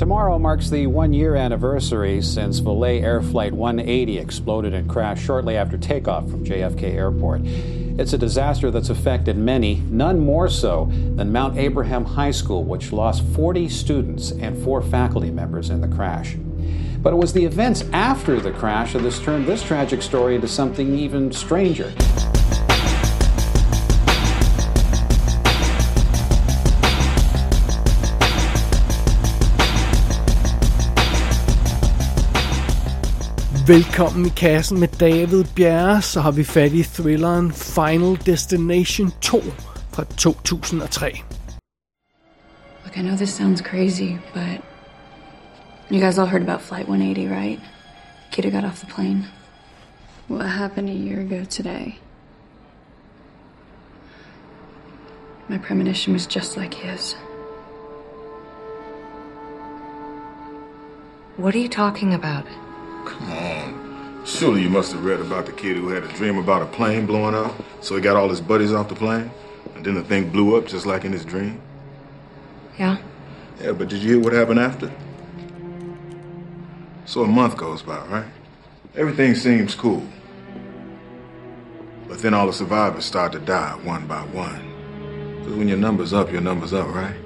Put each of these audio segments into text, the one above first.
Tomorrow marks the one year anniversary since Valet Air Flight 180 exploded and crashed shortly after takeoff from JFK Airport. It's a disaster that's affected many, none more so than Mount Abraham High School, which lost 40 students and four faculty members in the crash. But it was the events after the crash that has turned this tragic story into something even stranger. Velkommen i kassen med David Bjerre, så har vi fat i thrilleren Final Destination 2 fra 2003. Look, I know this sounds crazy, but you guys all heard about Flight 180, right? Kid got off the plane. What happened a year ago today? My premonition was just like his. What are you talking about? Come on. Surely you must have read about the kid who had a dream about a plane blowing up, so he got all his buddies off the plane, and then the thing blew up just like in his dream. Yeah? Yeah, but did you hear what happened after? So a month goes by, right? Everything seems cool. But then all the survivors start to die one by one. Because when your number's up, your number's up, right?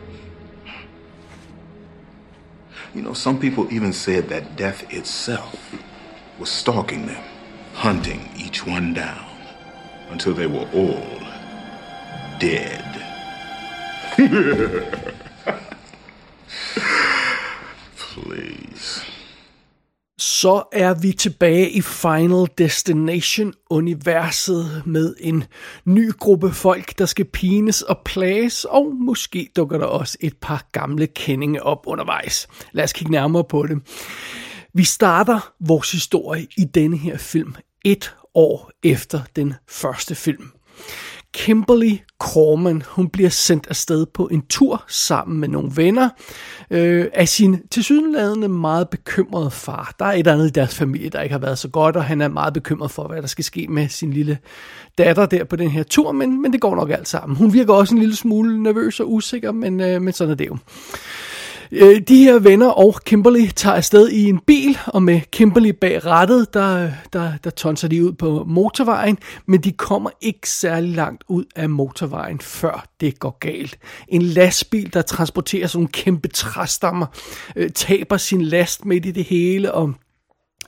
You know, some people even said that death itself was stalking them, hunting each one down until they were all dead. Please. Så er vi tilbage i Final Destination-universet med en ny gruppe folk, der skal pines og plages, og måske dukker der også et par gamle kendinge op undervejs. Lad os kigge nærmere på det. Vi starter vores historie i denne her film et år efter den første film. Kimberly Corman, hun bliver sendt afsted på en tur sammen med nogle venner øh, af sin tilsyneladende meget bekymrede far. Der er et andet i deres familie, der ikke har været så godt, og han er meget bekymret for, hvad der skal ske med sin lille datter der på den her tur, men, men det går nok alt sammen. Hun virker også en lille smule nervøs og usikker, men, øh, men sådan er det jo. Øh, de her venner og Kimberly tager afsted i en bil, og med Kimberly bag rattet, der, der, der tonser de ud på motorvejen, men de kommer ikke særlig langt ud af motorvejen, før det går galt. En lastbil, der transporterer sådan nogle kæmpe træstammer, øh, taber sin last midt i det hele, og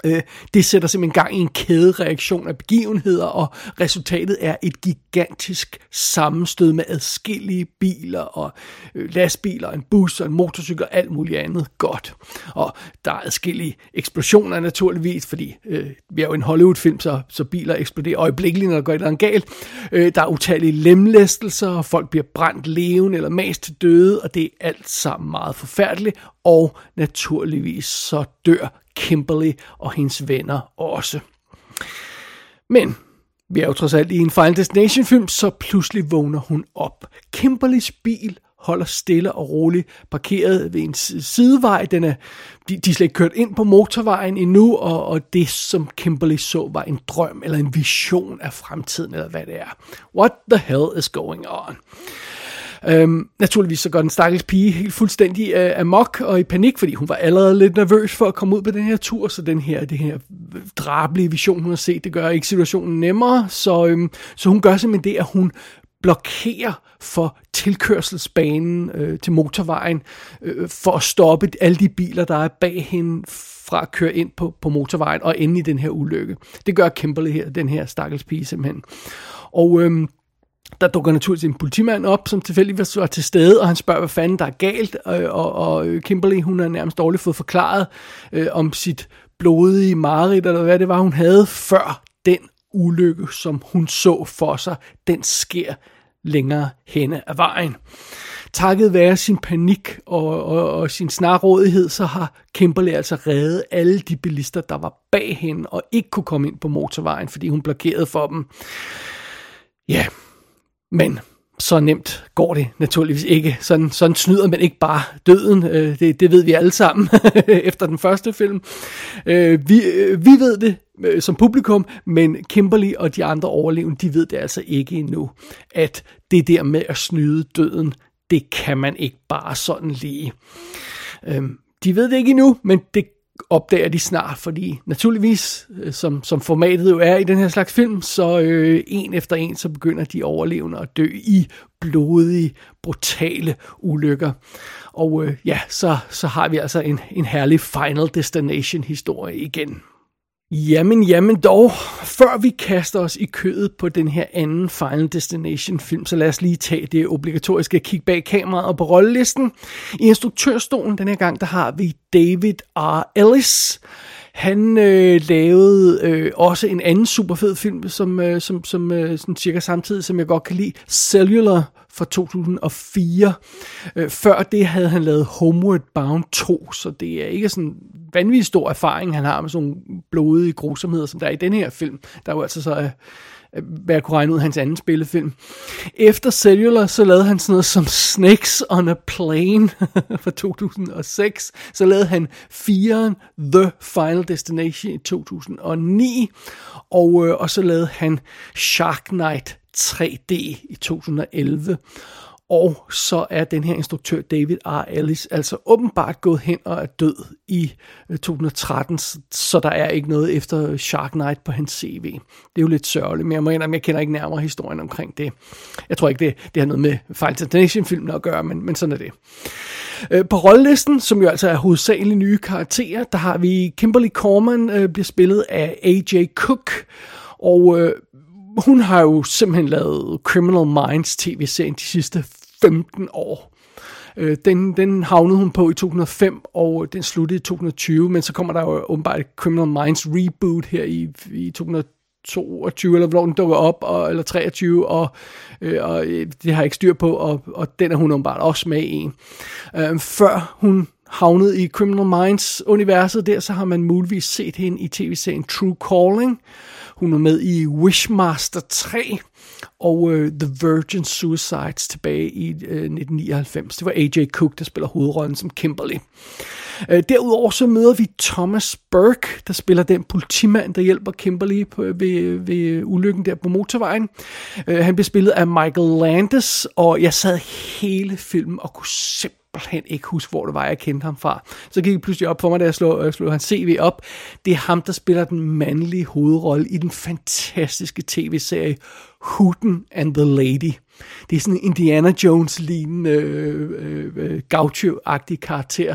Øh, det sætter simpelthen gang i en kædereaktion af begivenheder, og resultatet er et gigantisk sammenstød med adskillige biler og øh, lastbiler, en bus og en motorcykel og alt muligt andet godt. Og der er adskillige eksplosioner naturligvis, fordi øh, vi er jo en Hollywood-film, så, så biler eksploderer øjeblikkeligt, når der går et eller andet galt. Øh, der er utallige lemlæstelser, og folk bliver brændt levende eller mast til døde, og det er alt sammen meget forfærdeligt, og naturligvis så dør Kimberly og hendes venner også. Men vi er jo trods alt i en Final Destination film, så pludselig vågner hun op. Kimberlys bil holder stille og roligt parkeret ved en sidevej. Den er, de, de er slet ikke kørt ind på motorvejen endnu, og, og det som Kimberly så var en drøm eller en vision af fremtiden, eller hvad det er. What the hell is going on? Øhm, naturligvis så går den stakkels pige helt fuldstændig øh, amok og i panik, fordi hun var allerede lidt nervøs for at komme ud på den her tur, så den her, det her drabelige vision, hun har set, det gør ikke situationen nemmere, så, øhm, så hun gør simpelthen det, at hun blokerer for tilkørselsbanen øh, til motorvejen, øh, for at stoppe alle de biler, der er bag hende fra at køre ind på, på motorvejen og ende i den her ulykke. Det gør Kimberly her, den her stakkels pige simpelthen. Og øhm, der dukker naturligvis en politimand op, som tilfældigvis var til stede, og han spørger, hvad fanden der er galt, og, og, og Kimberly, hun har nærmest dårligt fået forklaret øh, om sit blodige mareridt, eller hvad det var, hun havde, før den ulykke, som hun så for sig, den sker længere henne af vejen. Takket være sin panik og, og, og sin snarrådighed, så har Kimberly altså reddet alle de bilister, der var bag hende og ikke kunne komme ind på motorvejen, fordi hun blokerede for dem. Ja, men så nemt går det naturligvis ikke. Sådan, sådan snyder man ikke bare døden. Øh, det, det ved vi alle sammen efter den første film. Øh, vi, øh, vi ved det øh, som publikum, men Kimberly og de andre overlevende, de ved det altså ikke endnu, at det der med at snyde døden, det kan man ikke bare sådan lige. Øhm, de ved det ikke endnu, men det opdager de snart, fordi naturligvis, øh, som, som formatet jo er i den her slags film, så øh, en efter en, så begynder de overlevende at dø i blodige, brutale ulykker. Og øh, ja, så, så har vi altså en, en herlig Final Destination historie igen. Jamen, jamen dog, før vi kaster os i kødet på den her anden Final Destination film, så lad os lige tage det obligatoriske kig bag kameraet og på rollelisten. I instruktørstolen den her gang, der har vi David R. Ellis. Han øh, lavede øh, også en anden super fed film, som, øh, som, som øh, sådan cirka samtidig, som jeg godt kan lide, Cellular fra 2004. Øh, før det havde han lavet Homeward Bound 2, så det er ikke sådan vanvittig stor erfaring, han har med sådan nogle blodige grusomheder, som der er i den her film. Der er jo altså så... Øh, øh, hvad jeg kunne regne ud hans anden spillefilm. Efter Cellular, så lavede han sådan noget som Snakes on a Plane fra 2006. Så lavede han 4 The Final Destination i 2009. Og, øh, og så lavede han Shark Knight 3D i 2011. Og så er den her instruktør David R. Ellis altså åbenbart gået hen og er død i øh, 2013, så der er ikke noget efter Shark Knight på hans CV. Det er jo lidt sørgeligt, men jeg må indrømme, jeg kender ikke nærmere historien omkring det. Jeg tror ikke, det, det har noget med Final Destination-filmen at gøre, men, men sådan er det. Øh, på rollelisten, som jo altså er hovedsageligt nye karakterer, der har vi Kimberly Corman, øh, bliver spillet af A.J. Cook, og øh, hun har jo simpelthen lavet Criminal Minds tv-serien de sidste 15 år. Øh, den, den havnede hun på i 2005, og den sluttede i 2020, men så kommer der jo åbenbart et Criminal Minds reboot her i, i 2022, eller hvornår den dukker op, og, eller 23, og, øh, og øh, det har jeg ikke styr på, og, og den er hun åbenbart også med i. Øh, før hun havnede i Criminal Minds-universet der, så har man muligvis set hende i tv-serien True Calling, hun var med i Wishmaster 3 og uh, The Virgin Suicides tilbage i øh, uh, 1999. Det var A.J. Cook, der spiller hovedrollen som Kimberly. Uh, derudover så møder vi Thomas Burke, der spiller den politimand, der hjælper Kimberly på, ved, ved ulykken der på motorvejen. Uh, han bliver spillet af Michael Landis, og jeg sad hele filmen og kunne simpelthen simpelthen ikke huske, hvor det var, jeg kendte ham fra. Så gik det pludselig op for mig, da jeg slog, øh, slog hans CV op. Det er ham, der spiller den mandlige hovedrolle i den fantastiske tv-serie Hooten and the Lady. Det er sådan en Indiana Jones-lignende øh, øh, øh, gaucho-agtig karakter,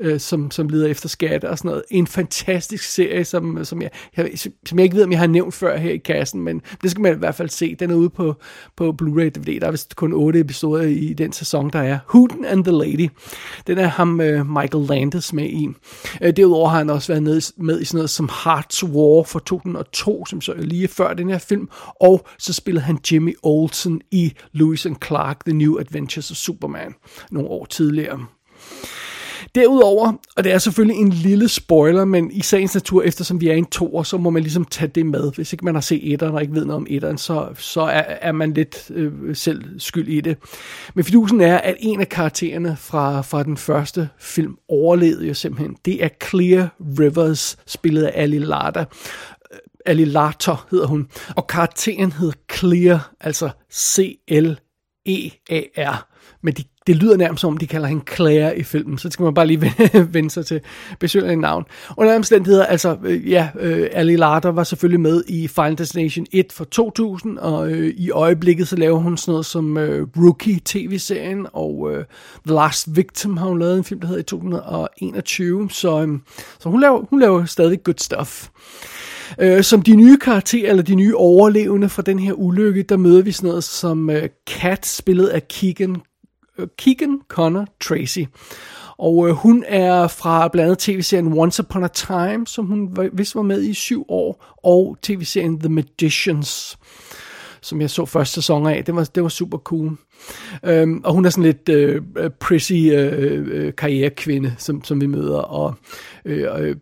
øh, som, som leder efter skatte og sådan noget. En fantastisk serie, som, øh, som, jeg, jeg, som jeg ikke ved, om jeg har nævnt før her i kassen, men det skal man i hvert fald se. Den er ude på, på Blu-ray DVD. Der er vist kun otte episoder i den sæson, der er. Hooten and the Lady. Den er ham øh, Michael Landis med i. Øh, derudover har han også været med, med i sådan noget som Hearts War fra 2002, som så lige før den her film, og så spillede han Jimmy Olsen i Lewis and Clark, The New Adventures of Superman, nogle år tidligere. Derudover, og det er selvfølgelig en lille spoiler, men i sagens natur, eftersom vi er i en toer, så må man ligesom tage det med. Hvis ikke man har set etteren og ikke ved noget om etteren, så, så er, er man lidt øh, selv skyld i det. Men fidusen er, at en af karaktererne fra, fra den første film overlevede jo simpelthen. Det er Clear Rivers, spillet af Ali Lada. Alilator hedder hun, og karakteren hedder Clear, altså C-L-E-A-R. Men de, det lyder nærmest som om, de kalder hende Claire i filmen, så det skal man bare lige vende sig til besøgende navn. Under omstændigheder, altså, øh, ja, øh, Ali Larter var selvfølgelig med i Final Destination 1 for 2000, og øh, i øjeblikket så laver hun sådan noget som øh, Rookie tv-serien, og øh, The Last Victim har hun lavet en film, der hedder i 2021, så, øh, så hun, laver, hun laver stadig good stuff. Øh, som de nye karakterer, eller de nye overlevende fra den her ulykke, der møder vi sådan noget som øh, Kat, spillet af Keegan, øh, Keegan Connor Tracy. Og øh, hun er fra blandt andet tv-serien Once Upon a Time, som hun vist var med i syv år, og tv-serien The Magicians, som jeg så første sæson af. Det var, det var super cool. Øhm, og hun er sådan lidt øh, øh, prissy øh, øh, karrierekvinde, som, som vi møder, og øh, øh,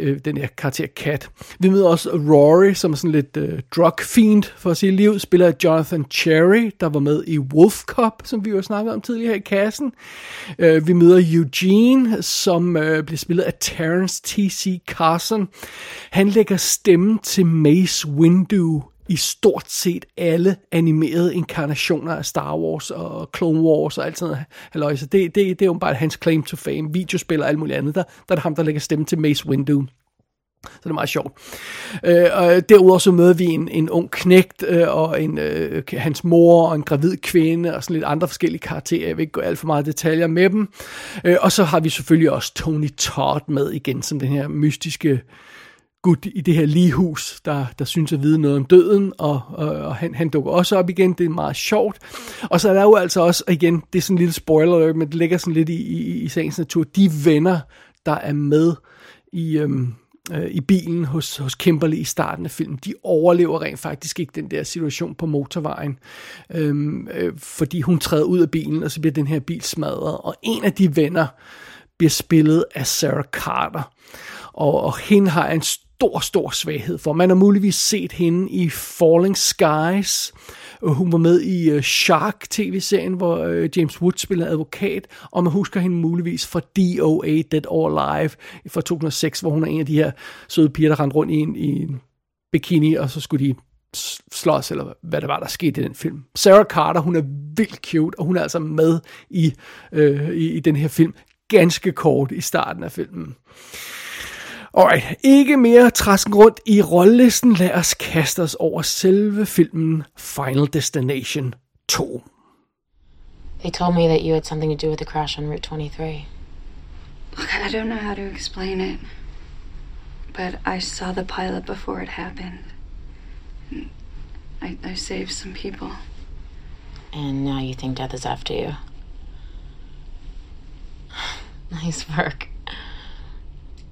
øh, den her karakter Kat. Vi møder også Rory, som er sådan lidt øh, drug fiend for sit liv, spiller Jonathan Cherry, der var med i Wolf Cop, som vi jo snakkede om tidligere i kassen. Øh, vi møder Eugene, som øh, bliver spillet af Terence T.C. Carson. Han lægger stemme til Mace Windu i stort set alle animerede inkarnationer af Star Wars og Clone Wars og alt sådan noget. Så det, det, det er jo bare hans claim to fame. Videospil og alt muligt andet. Der, der er det ham, der lægger stemme til Mace Windu. Så det er meget sjovt. Øh, og derudover så møder vi en, en ung knægt øh, og en, øh, hans mor og en gravid kvinde og sådan lidt andre forskellige karakterer. Jeg vil ikke gå alt for meget detaljer med dem. Øh, og så har vi selvfølgelig også Tony Todd med igen som den her mystiske gut i det her ligehus, der, der synes at vide noget om døden, og, og, og han, han dukker også op igen, det er meget sjovt. Og så er der jo altså også, igen, det er sådan en lille spoiler, men det ligger sådan lidt i, i, i sagens natur, de venner, der er med i, øhm, øh, i bilen hos, hos Kimberly i starten af filmen, de overlever rent faktisk ikke den der situation på motorvejen, øhm, øh, fordi hun træder ud af bilen, og så bliver den her bil smadret, og en af de venner bliver spillet af Sarah Carter, og, og hende har en stor, stor svaghed for. Man har muligvis set hende i Falling Skies. Hun var med i øh, Shark tv-serien, hvor øh, James Woods spillede advokat, og man husker hende muligvis fra DOA, Dead or Alive, fra 2006, hvor hun er en af de her søde piger, der rendte rundt i en, i en bikini, og så skulle de slås, eller hvad det var, der skete i den film. Sarah Carter, hun er vildt cute, og hun er altså med i, øh, i, i den her film, ganske kort i starten af filmen. Alright, ikke mere trasken rundt i rollelisten. Lad os kaste os over selve filmen Final Destination 2. They told me that you had something to do with the crash on Route 23. Look, I don't know how to explain it, but I saw the pilot before it happened. I, I saved some people. And now you think death is after you. nice work.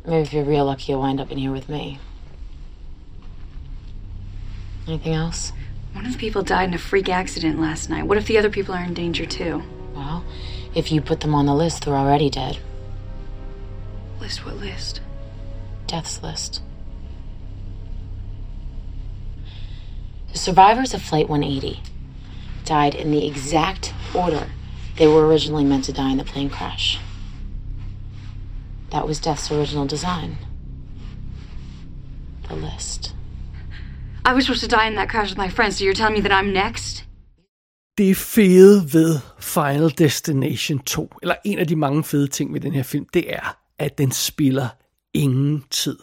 Maybe if you're real lucky, you'll wind up in here with me. Anything else? One of the people died in a freak accident last night. What if the other people are in danger too? Well, if you put them on the list, they're already dead. List what list? Death's list. The survivors of Flight 180 died in the exact order they were originally meant to die in the plane crash. That was Death's original design. The list. I was supposed to die in that crash with my friends, so you're telling me that I'm next? Det fede ved Final Destination 2, eller en af de mange fede ting ved den her film, det er, at den spiller ingen tid.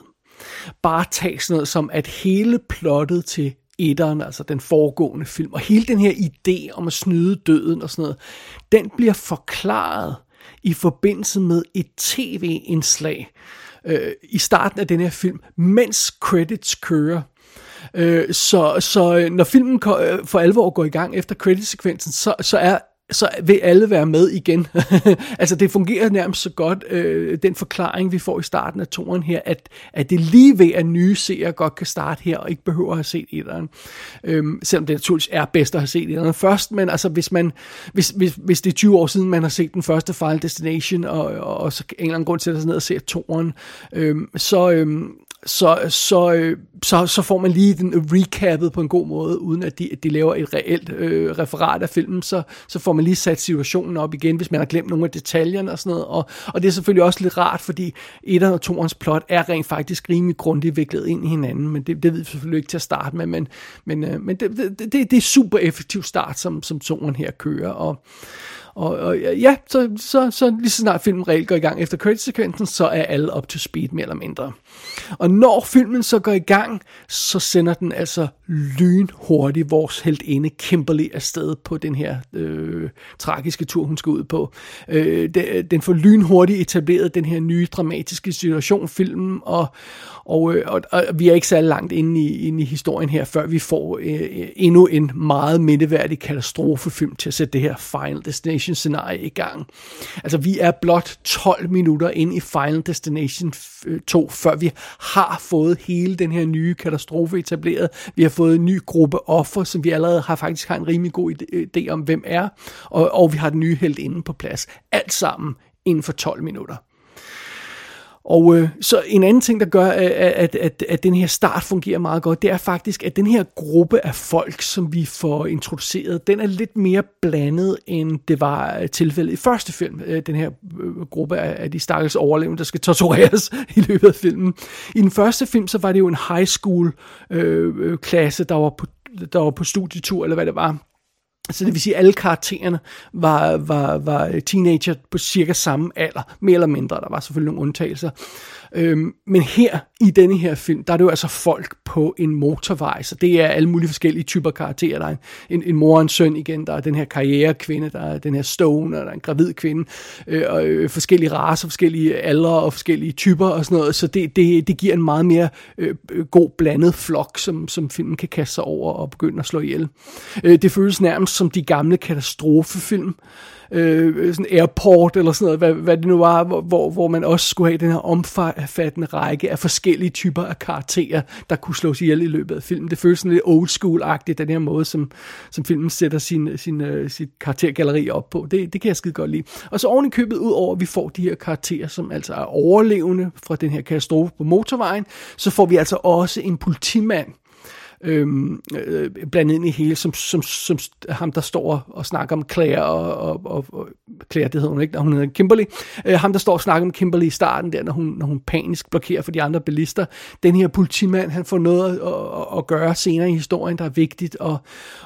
Bare tag sådan noget som, at hele plottet til etteren, altså den foregående film, og hele den her idé om at snyde døden og sådan noget, den bliver forklaret i forbindelse med et tv-indslag øh, i starten af den her film, mens credits kører. Øh, så, så øh, når filmen øh, for alvor går i gang efter creditsekvensen, så, så er så vil alle være med igen. altså det fungerer nærmest så godt, øh, den forklaring vi får i starten af toren her, at, at det lige ved at nye seere godt kan starte her, og ikke behøver at have set etteren. Øhm, selvom det naturligvis er bedst at have set etteren først, men altså hvis man, hvis, hvis, hvis det er 20 år siden, man har set den første Final Destination, og, og, og så en eller anden grund til at sig ned og ser toren, øhm, så, øhm, så, så, øh, så, så får man lige den recappet på en god måde, uden at de, de laver et reelt øh, referat af filmen, så, så får man lige sat situationen op igen, hvis man har glemt nogle af detaljerne og sådan noget, og, og det er selvfølgelig også lidt rart, fordi et og toerens plot er rent faktisk rimelig grundigt viklet ind i hinanden, men det, det ved vi selvfølgelig ikke til at starte med, men, men, øh, men det, det, det, det er super effektiv start, som, som toren her kører, og og, og ja, så, så, så lige så snart filmen reelt går i gang efter credit-sekvensen, så er alle up to speed mere eller mindre. Og når filmen så går i gang, så sender den altså lynhurtigt vores heltinde Kimberly afsted på den her øh, tragiske tur, hun skal ud på. Øh, den får lynhurtigt etableret den her nye dramatiske situation, filmen, og, og, øh, og, og vi er ikke så langt inde i, inde i historien her, før vi får øh, øh, endnu en meget mindeværdig katastrofefilm til at sætte det her Final Destination scenarie i gang. Altså vi er blot 12 minutter ind i Final Destination øh, 2, før vi har fået hele den her nye katastrofe etableret. Vi har fået en ny gruppe offer, som vi allerede har faktisk har en rimelig god idé om, hvem er, og, og vi har den nye held inde på plads. Alt sammen inden for 12 minutter. Og øh, så en anden ting, der gør, øh, at, at, at, at den her start fungerer meget godt, det er faktisk, at den her gruppe af folk, som vi får introduceret, den er lidt mere blandet, end det var øh, tilfældet i første film. Øh, den her øh, gruppe af, af de stakkels overlevende, der skal tortureres i løbet af filmen. I den første film, så var det jo en high school øh, øh klasse, der var på der var på studietur, eller hvad det var. Så det vil sige, at alle karaktererne var, var, var teenager på cirka samme alder, mere eller mindre. Der var selvfølgelig nogle undtagelser. Øhm, men her, i denne her film, der er det jo altså folk på en motorvej, så det er alle mulige forskellige typer karakterer. Der er en, en mor og en søn igen, der er den her karrierekvinde, der er den her stone, der er en gravid kvinde, øh, og øh, forskellige raser, forskellige aldre og forskellige typer og sådan noget, så det, det, det giver en meget mere øh, god blandet flok, som, som filmen kan kaste sig over og begynde at slå ihjel. Øh, det føles nærmest som de gamle katastrofefilm, øh, sådan airport eller sådan noget, hvad, hvad det nu var, hvor, hvor man også skulle have den her omfattende række af forskellige forskellige typer af karakterer, der kunne slås ihjel i løbet af filmen. Det føles sådan lidt old school-agtigt, den her måde, som, som filmen sætter sin, sin, uh, sit karaktergalleri op på. Det, det kan jeg skide godt lide. Og så oven i købet, ud over at vi får de her karakterer, som altså er overlevende fra den her katastrofe på motorvejen, så får vi altså også en politimand, øhm, øh, blandet ind i hele, som, som, som ham, der står og snakker om Claire, og, og, og, og Claire, det hedder hun ikke, hun hedder Kimberly, øh, ham, der står og snakker om Kimberly i starten, der, når hun, når hun panisk blokerer for de andre bilister. Den her politimand, han får noget at, at, at gøre senere i historien, der er vigtigt, og,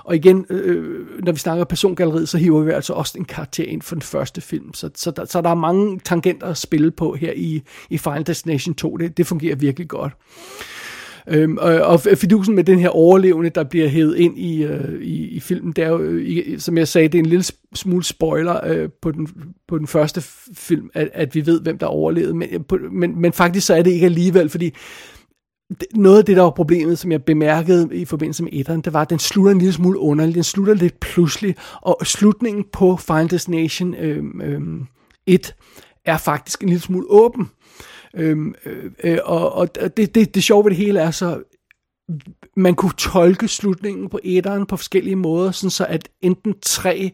og igen, øh, når vi snakker persongalleriet, så hiver vi altså også en karakter ind for den første film, så, så, der, så der er mange tangenter at spille på her i, i Final Destination 2, det, det fungerer virkelig godt. Øhm, og, og fidusen med den her overlevende, der bliver hævet ind i, øh, i, i filmen, det er jo, øh, i, som jeg sagde, det er en lille smule spoiler øh, på, den, på den første film, at, at vi ved, hvem der overlevede. Men, øh, på, men, men faktisk så er det ikke alligevel, fordi noget af det, der var problemet, som jeg bemærkede i forbindelse med etteren, det var, at den slutter en lille smule underligt. Den slutter lidt pludselig, og slutningen på Final Destination øh, øh, 1 er faktisk en lille smule åben. Øhm, øh, øh, og og det, det, det sjove ved det hele er så, man kunne tolke slutningen på etteren på forskellige måder, sådan så at enten tre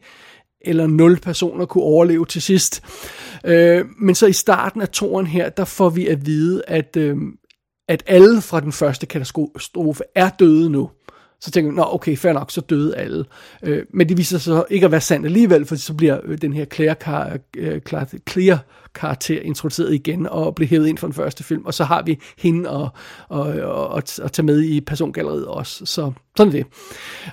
eller nul personer kunne overleve til sidst. Øh, men så i starten af toren her, der får vi at vide, at, øh, at alle fra den første katastrofe er døde nu. Så tænker vi, nå okay, fair nok, så døde alle. Øh, men det viser sig så ikke at være sandt alligevel, for så bliver øh, den her Claire, øh, Claire karakter introduceret igen og bliver hævet ind fra den første film, og så har vi hende og, og, og, og, og tage med i persongalleriet også. Så sådan er det.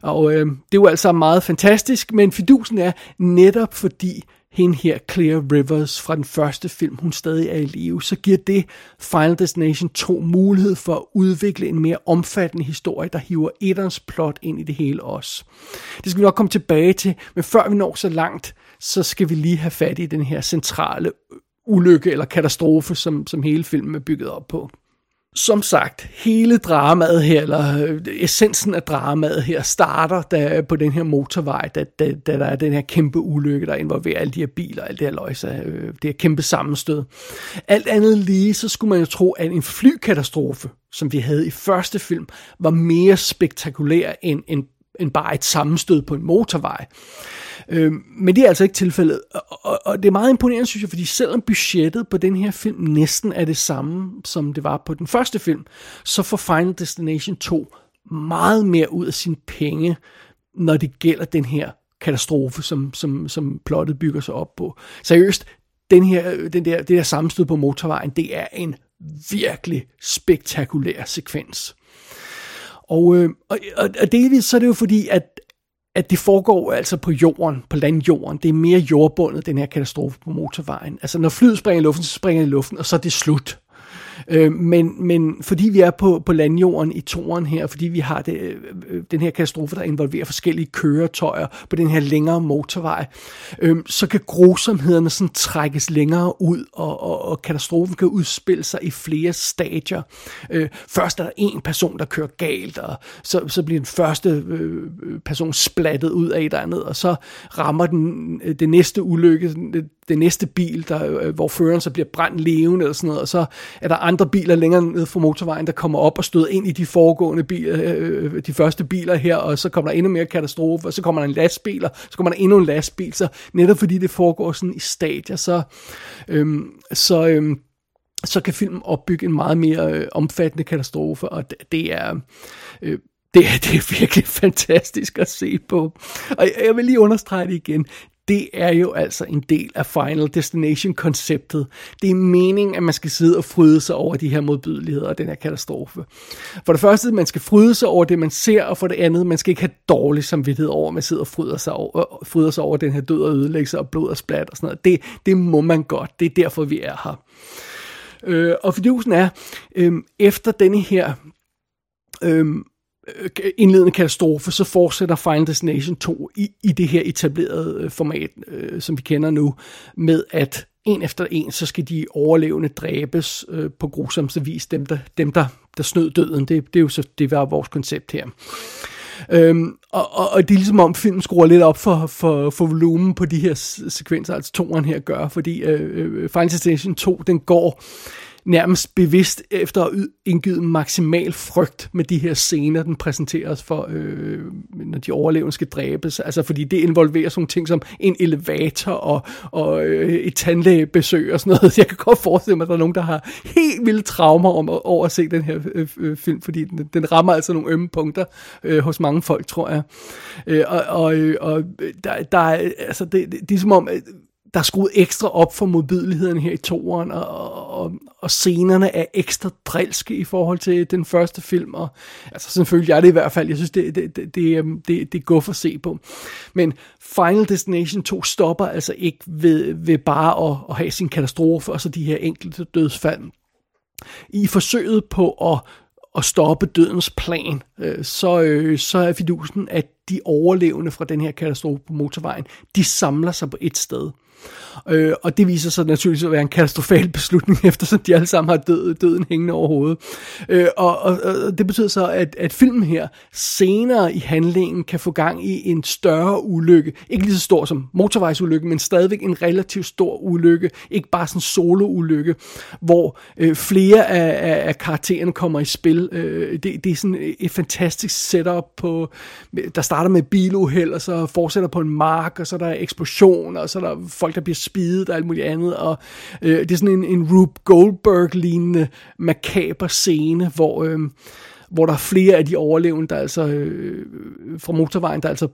Og øh, det er jo altså meget fantastisk, men fidusen er netop fordi hende her, Claire Rivers fra den første film, hun stadig er i live, så giver det Final Destination 2 mulighed for at udvikle en mere omfattende historie, der hiver etterens plot ind i det hele også. Det skal vi nok komme tilbage til, men før vi når så langt, så skal vi lige have fat i den her centrale ulykke eller katastrofe, som, som hele filmen er bygget op på. Som sagt, hele dramaet her, eller øh, essensen af dramaet her, starter da, på den her motorvej, da, da, da der er den her kæmpe ulykke, der involverer alle de her biler, alt det her løjse, øh, det her kæmpe sammenstød. Alt andet lige, så skulle man jo tro, at en flykatastrofe, som vi havde i første film, var mere spektakulær end, end, end bare et sammenstød på en motorvej. Øh, men det er altså ikke tilfældet, og, og, og det er meget imponerende, synes jeg, fordi selvom budgettet på den her film næsten er det samme, som det var på den første film, så får Final Destination 2 meget mere ud af sine penge, når det gælder den her katastrofe, som, som, som plottet bygger sig op på. Seriøst, den her, den der, det der sammenstød på motorvejen, det er en virkelig spektakulær sekvens. Og, øh, og, og delvis så er det jo fordi, at, at det foregår altså på jorden, på landjorden. Det er mere jordbundet, den her katastrofe på motorvejen. Altså når flyet springer i luften, så springer det i luften, og så er det slut. Øh, men, men fordi vi er på, på landjorden i toren her, fordi vi har det, øh, øh, den her katastrofe, der involverer forskellige køretøjer på den her længere motorvej, øh, så kan grusomhederne sådan trækkes længere ud, og, og, og katastrofen kan udspille sig i flere stadier. Øh, først er der en person, der kører galt, og så, så bliver den første øh, person splattet ud af et eller andet, og så rammer den øh, det næste ulykke, det næste bil, der, øh, hvor føreren så bliver brændt levende eller sådan noget, og så er der andre biler længere ned fra motorvejen, der kommer op og støder ind i de foregående biler, øh, øh, de første biler her, og så kommer der endnu mere katastrofe, og så kommer der en lastbil, og så kommer der endnu en lastbil, så netop fordi det foregår sådan i stadier, så, øhm, så, øhm, så kan filmen opbygge en meget mere øh, omfattende katastrofe, og det, det er... Øh, det, det er virkelig fantastisk at se på. Og jeg vil lige understrege det igen det er jo altså en del af Final Destination-konceptet. Det er meningen, at man skal sidde og fryde sig over de her modbydeligheder og den her katastrofe. For det første, man skal fryde sig over det, man ser, og for det andet, man skal ikke have dårlig samvittighed over, at man sidder og fryder sig over, øh, fryder sig over den her død og ødelæggelse og blod og splat og sådan noget. Det, det må man godt. Det er derfor, vi er her. Øh, og fidusen er, øh, efter denne her øh, Øh, indledende katastrofe, så fortsætter Final Destination 2 i, i det her etablerede øh, format, øh, som vi kender nu, med at en efter en, så skal de overlevende dræbes øh, på grusomste vis, dem der, dem der, der snød døden. Det, det er jo så, det var vores koncept her. Øhm, og, og, og det er ligesom om filmen skruer lidt op for, for, for volumen på de her sekvenser, altså toeren her gør, fordi øh, øh Final Destination 2, den går nærmest bevidst efter at indgive maksimal frygt med de her scener, den præsenteres for, øh, når de overlevende skal dræbes. Altså fordi det involverer sådan ting som en elevator og, og øh, et tandlægebesøg og sådan noget. Jeg kan godt forestille mig, at der er nogen, der har helt vilde traumer om at, over at se den her øh, øh film, fordi den, den rammer altså nogle ømme punkter øh, hos mange folk, tror jeg. Øh, og og, øh, og øh, der, der er, altså det, det, det er som om, der er skruet ekstra op for modbydeligheden her i toeren, og, og, og scenerne er ekstra drilske i forhold til den første film, og altså selvfølgelig jeg det i hvert fald, jeg synes det, det, det, det, øhm, det, det går for at se på. Men Final Destination 2 stopper altså ikke ved, ved bare at, at have sin katastrofe, og så de her enkelte dødsfald. I forsøget på at at stoppe dødens plan, øh, så, øh, så er fidusen, at de overlevende fra den her katastrofe på motorvejen, de samler sig på et sted. Øh, og det viser sig naturligvis at være en katastrofal beslutning, eftersom de alle sammen har død, døden hængende over hovedet. Øh, og, og, og det betyder så, at, at filmen her senere i handlingen kan få gang i en større ulykke. Ikke lige så stor som motorvejsulykken, men stadigvæk en relativt stor ulykke. Ikke bare sådan en solo-ulykke, hvor øh, flere af, af, af karaktererne kommer i spil. Øh, det, det er sådan et fantastisk setup på, der starter med biluheld, og så fortsætter på en mark, og så er der eksplosioner, og så er der folk, der bliver spidet og alt muligt andet, og øh, det er sådan en, en Rube Goldberg-lignende makaber scene, hvor, øh, hvor der er flere af de overlevende, der altså øh, fra motorvejen, der altså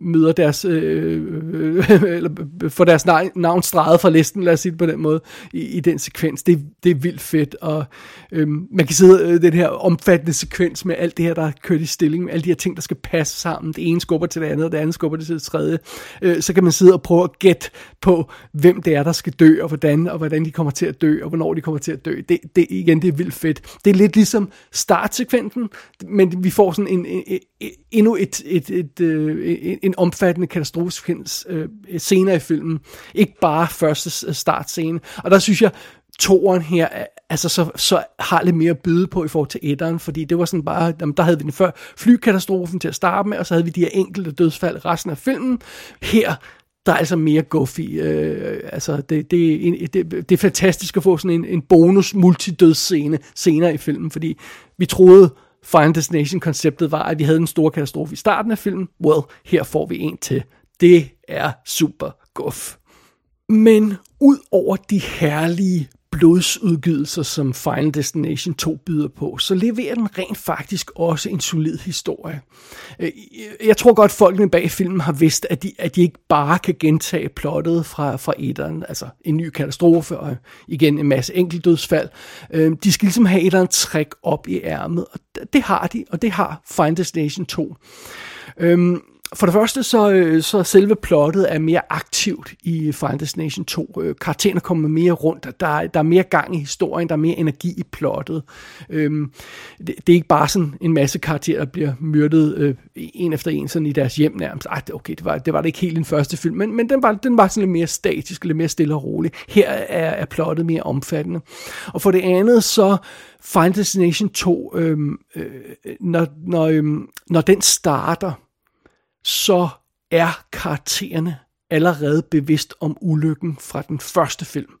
møder deres, øh, øh, eller får deres navn, streget fra listen, lad os sige det på den måde, i, i den sekvens. Det, det er vildt fedt, og øh, man kan sidde øh, den her omfattende sekvens med alt det her, der er kørt i stilling, med alle de her ting, der skal passe sammen. Det ene skubber til det andet, og det andet skubber til det tredje. Øh, så kan man sidde og prøve at gætte på, hvem det er, der skal dø, og hvordan, og hvordan de kommer til at dø, og hvornår de kommer til at dø. Det, det igen, det er vildt fedt. Det er lidt ligesom startsekvensen, men vi får sådan en, en, en endnu et, et, et, et, øh, en omfattende katastrofesekvens øh, senere i filmen. Ikke bare første øh, startscene. Og der synes jeg, toren her, altså så, så har lidt mere at byde på i forhold til etteren, fordi det var sådan bare, jamen, der havde vi den før flykatastrofen til at starte med, og så havde vi de her enkelte dødsfald resten af filmen. Her, der er altså mere goofy. Øh, altså, det, det, det, det er fantastisk at få sådan en, en bonus multidødsscene senere i filmen, fordi vi troede, Final Destination-konceptet var, at vi havde en stor katastrofe i starten af filmen. Well, her får vi en til. Det er super guf. Men ud over de herlige blodsudgydelser, som Final Destination 2 byder på, så leverer den rent faktisk også en solid historie. Øh, jeg tror godt, folkene bag filmen har vidst, at de, at de ikke bare kan gentage plottet fra, fra etteren, altså en ny katastrofe og igen en masse enkeltdødsfald. Øh, de skal ligesom have etteren træk op i ærmet, og det har de, og det har Final Destination 2 for det første, så, øh, så selve plottet er mere aktivt i Final Destination 2. Øh, karaktererne kommer mere rundt, der, der er mere gang i historien, der er mere energi i plottet. Øhm, det, det er ikke bare sådan en masse karakterer, der bliver myrdet øh, en efter en sådan i deres hjem nærmest. Ej, okay, det var, det var det ikke helt den første film, men, men den, var, den var sådan lidt mere statisk, lidt mere stille og rolig. Her er, er plottet mere omfattende. Og for det andet, så Final Destination 2, øhm, øh, når, når, øhm, når den starter, så er karaktererne allerede bevidst om ulykken fra den første film.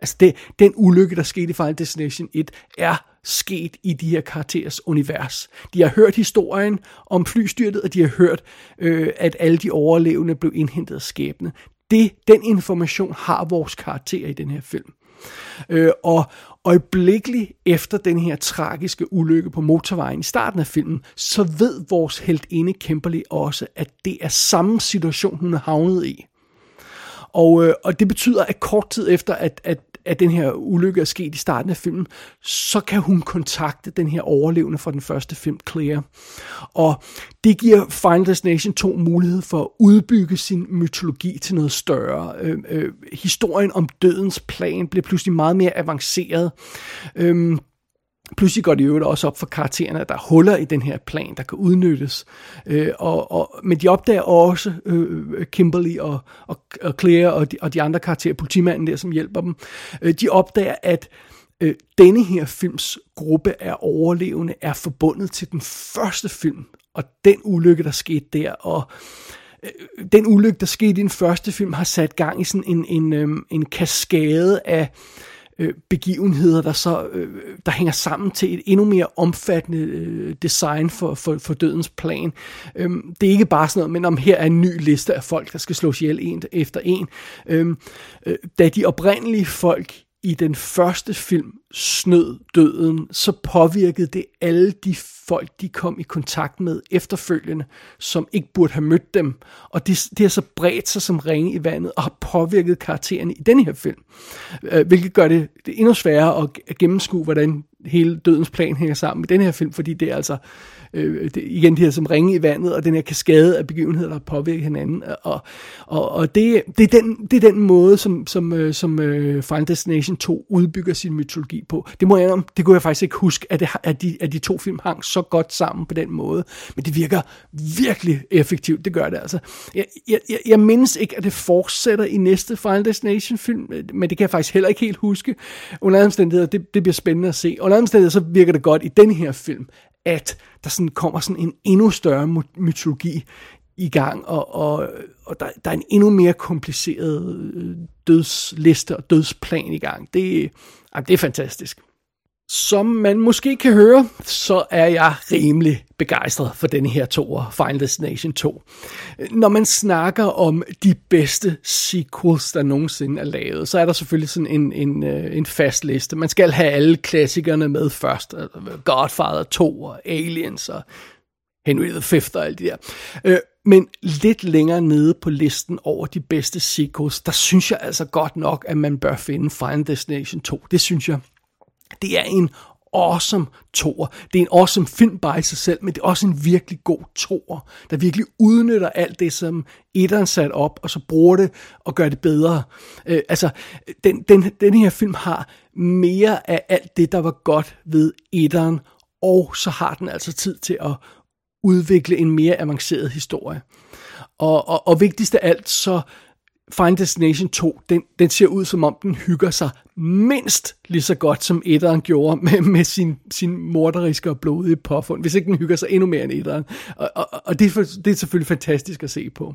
Altså det, den ulykke, der skete i Final Destination 1, er sket i de her karakterers univers. De har hørt historien om flystyrtet, og de har hørt, øh, at alle de overlevende blev indhentet af skæbne. Det, den information har vores karakterer i den her film. Øh, og øjeblikkeligt efter den her tragiske ulykke på motorvejen i starten af filmen, så ved vores heltinde Kimberly også, at det er samme situation, hun er havnet i. Og, øh, og det betyder, at kort tid efter, at, at at den her ulykke er sket i starten af filmen, så kan hun kontakte den her overlevende fra den første film, Claire. Og det giver Final Destination 2 mulighed for at udbygge sin mytologi til noget større. Øh, øh, historien om dødens plan bliver pludselig meget mere avanceret. Øh, Pludselig går det jo også op for karaktererne, at der er huller i den her plan, der kan udnyttes. Øh, og, og, men de opdager også, øh, øh, Kimberly og, og, og Claire og de, og de andre karakterer, politimanden der, som hjælper dem, øh, de opdager, at øh, denne her films gruppe af overlevende er forbundet til den første film, og den ulykke, der skete der, og øh, den ulykke, der skete i den første film, har sat gang i sådan en, en, øh, en kaskade af øh, begivenheder, der så øh, der hænger sammen til et endnu mere omfattende øh, design for, for, for dødens plan. Øhm, det er ikke bare sådan noget, men om her er en ny liste af folk, der skal slås ihjel en efter en. Øhm, øh, da de oprindelige folk i den første film snød døden, så påvirkede det alle de folk, de kom i kontakt med efterfølgende, som ikke burde have mødt dem. Og det, det har så bredt sig som ringe i vandet, og har påvirket karaktererne i denne her film. Øh, hvilket gør det, det endnu sværere at gennemskue, hvordan hele dødens plan hænger sammen med den her film, fordi det er altså øh, det, igen det her som ringe i vandet, og den her kaskade af begivenheder, der påvirker hinanden. Og, og, og det, det, er den, det er den måde, som, som, øh, som øh, Final Destination 2 udbygger sin mytologi på. Det må jeg om, det kunne jeg faktisk ikke huske, at, det, at, de, at de to film hang så godt sammen på den måde. Men det virker virkelig effektivt, det gør det altså. Jeg, jeg, jeg mindes ikke, at det fortsætter i næste Final Destination film, men det kan jeg faktisk heller ikke helt huske. Under omstændigheder, det, det bliver spændende at se. Under omstændigheder, så virker det godt i den her film, at der sådan kommer sådan en endnu større mytologi i gang, og, og, og der, der er en endnu mere kompliceret øh, dødsliste og dødsplan i gang. Det, det er fantastisk. Som man måske kan høre, så er jeg rimelig begejstret for denne her toer, Final Destination 2. Når man snakker om de bedste sequels, der nogensinde er lavet, så er der selvfølgelig sådan en, en, øh, en fast liste. Man skal have alle klassikerne med først. Altså Godfather 2 og Aliens og Henry V og alt det der. Øh, men lidt længere nede på listen over de bedste sequels, der synes jeg altså godt nok, at man bør finde Final Destination 2. Det synes jeg. Det er en awesome toer. Det er en awesome film bare i sig selv, men det er også en virkelig god toer, der virkelig udnytter alt det, som etteren sat op, og så bruger det og gør det bedre. Øh, altså, den, den, den her film har mere af alt det, der var godt ved etteren, og så har den altså tid til at udvikle en mere avanceret historie. Og, og, og vigtigst af alt, så Final Destination 2, den, den ser ud som om den hygger sig mindst lige så godt, som etteren gjorde med, med sin, sin morderiske og blodige påfund, hvis ikke den hygger sig endnu mere end etteren. Og, og, og det, er det er selvfølgelig fantastisk at se på.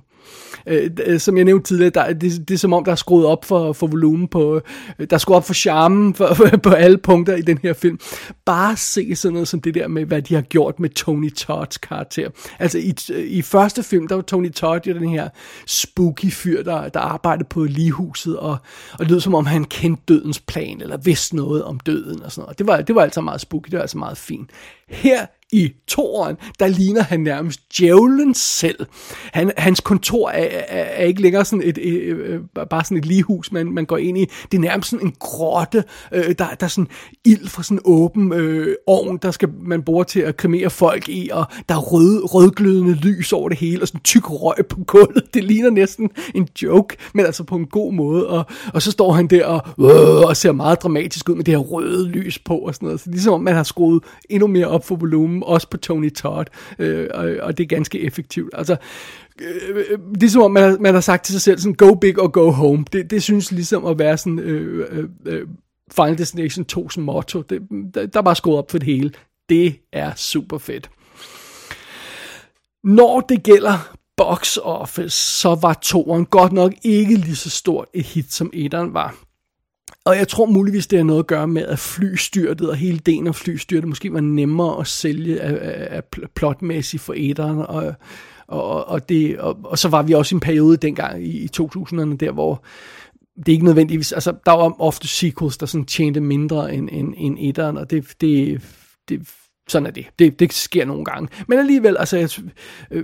Øh, øh, som jeg nævnte tidligere, der, det, det er som om, der er skruet op for, for volumen på, øh, der er skruet op for charmen for, for, på alle punkter i den her film. Bare se sådan noget som det der med, hvad de har gjort med Tony Todds karakter. Altså i, øh, i første film, der var Tony Todd jo den her spooky fyr, der, der arbejdede på ligehuset, og, og det lød som om, han kendte dødens plan, eller vidste noget om døden og sådan noget. Det var, det var altså meget spooky, det var altså meget fint. Her i toren, der ligner han nærmest djævlen selv. Han, hans kontor er, er, er ikke længere sådan et, et, et, øh, bare sådan et ligehus, man, man går ind i. Det er nærmest sådan en grotte. Øh, der, der er sådan ild fra sådan en åben øh, ovn, der skal man bruge til at kremere folk i, og der er rød, rødglødende lys over det hele, og sådan tyk røg på gulvet. Det ligner næsten en joke, men altså på en god måde. Og, og så står han der og, øh, og ser meget dramatisk ud med det her røde lys på og sådan noget. Så ligesom om man har skruet endnu mere op for volumen også på Tony Todd, øh, og, og det er ganske effektivt. Altså, øh, det er som om, man har, man har sagt til sig selv, sådan, go big or go home. Det, det synes ligesom at være sådan, øh, øh, øh Final Destination 2 som motto. Det, der, der er bare skruet op for det hele. Det er super fedt. Når det gælder box office, så var toren godt nok ikke lige så stort et hit, som etteren var. Og jeg tror muligvis, det har noget at gøre med, at flystyrtet og hele delen af flystyrtet måske var nemmere at sælge af, af plotmæssigt for æderen. Og, og, og, det, og, og så var vi også i en periode dengang i, i 2000'erne, der hvor det er ikke nødvendigvis, altså der var ofte sequels, der sådan tjente mindre end, end, end etteren, og det, det, det sådan er det. det. Det sker nogle gange. Men alligevel, altså, øh,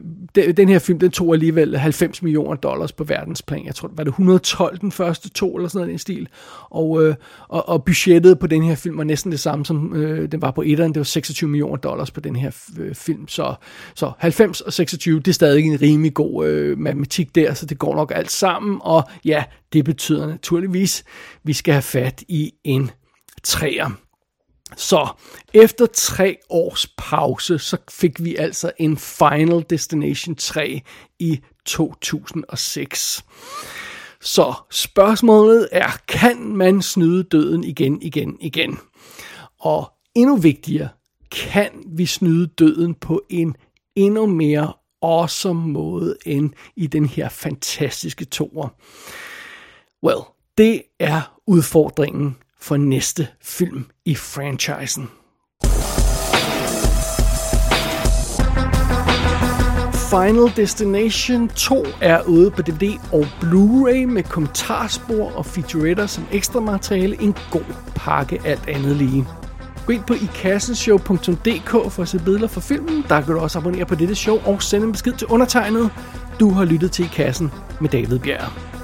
den her film, den tog alligevel 90 millioner dollars på verdensplan. Jeg tror, var det 112 den første to, eller sådan noget i den stil. Og, øh, og, og budgettet på den her film var næsten det samme, som øh, den var på etteren. Det var 26 millioner dollars på den her øh, film. Så, så 90 og 26, det er stadig en rimelig god øh, matematik der, så det går nok alt sammen. Og ja, det betyder naturligvis, at vi skal have fat i en træer. Så efter tre års pause, så fik vi altså en Final Destination 3 i 2006. Så spørgsmålet er, kan man snyde døden igen, igen, igen? Og endnu vigtigere, kan vi snyde døden på en endnu mere awesome måde end i den her fantastiske toer? Well, det er udfordringen for næste film i franchisen. Final Destination 2 er ude på DVD og Blu-ray med kommentarspor og featuretter som ekstra materiale. En god pakke alt andet lige. Gå ind på ikassenshow.dk for at se billeder fra filmen. Der kan du også abonnere på dette show og sende en besked til undertegnet. Du har lyttet til I Kassen med David Bjerg.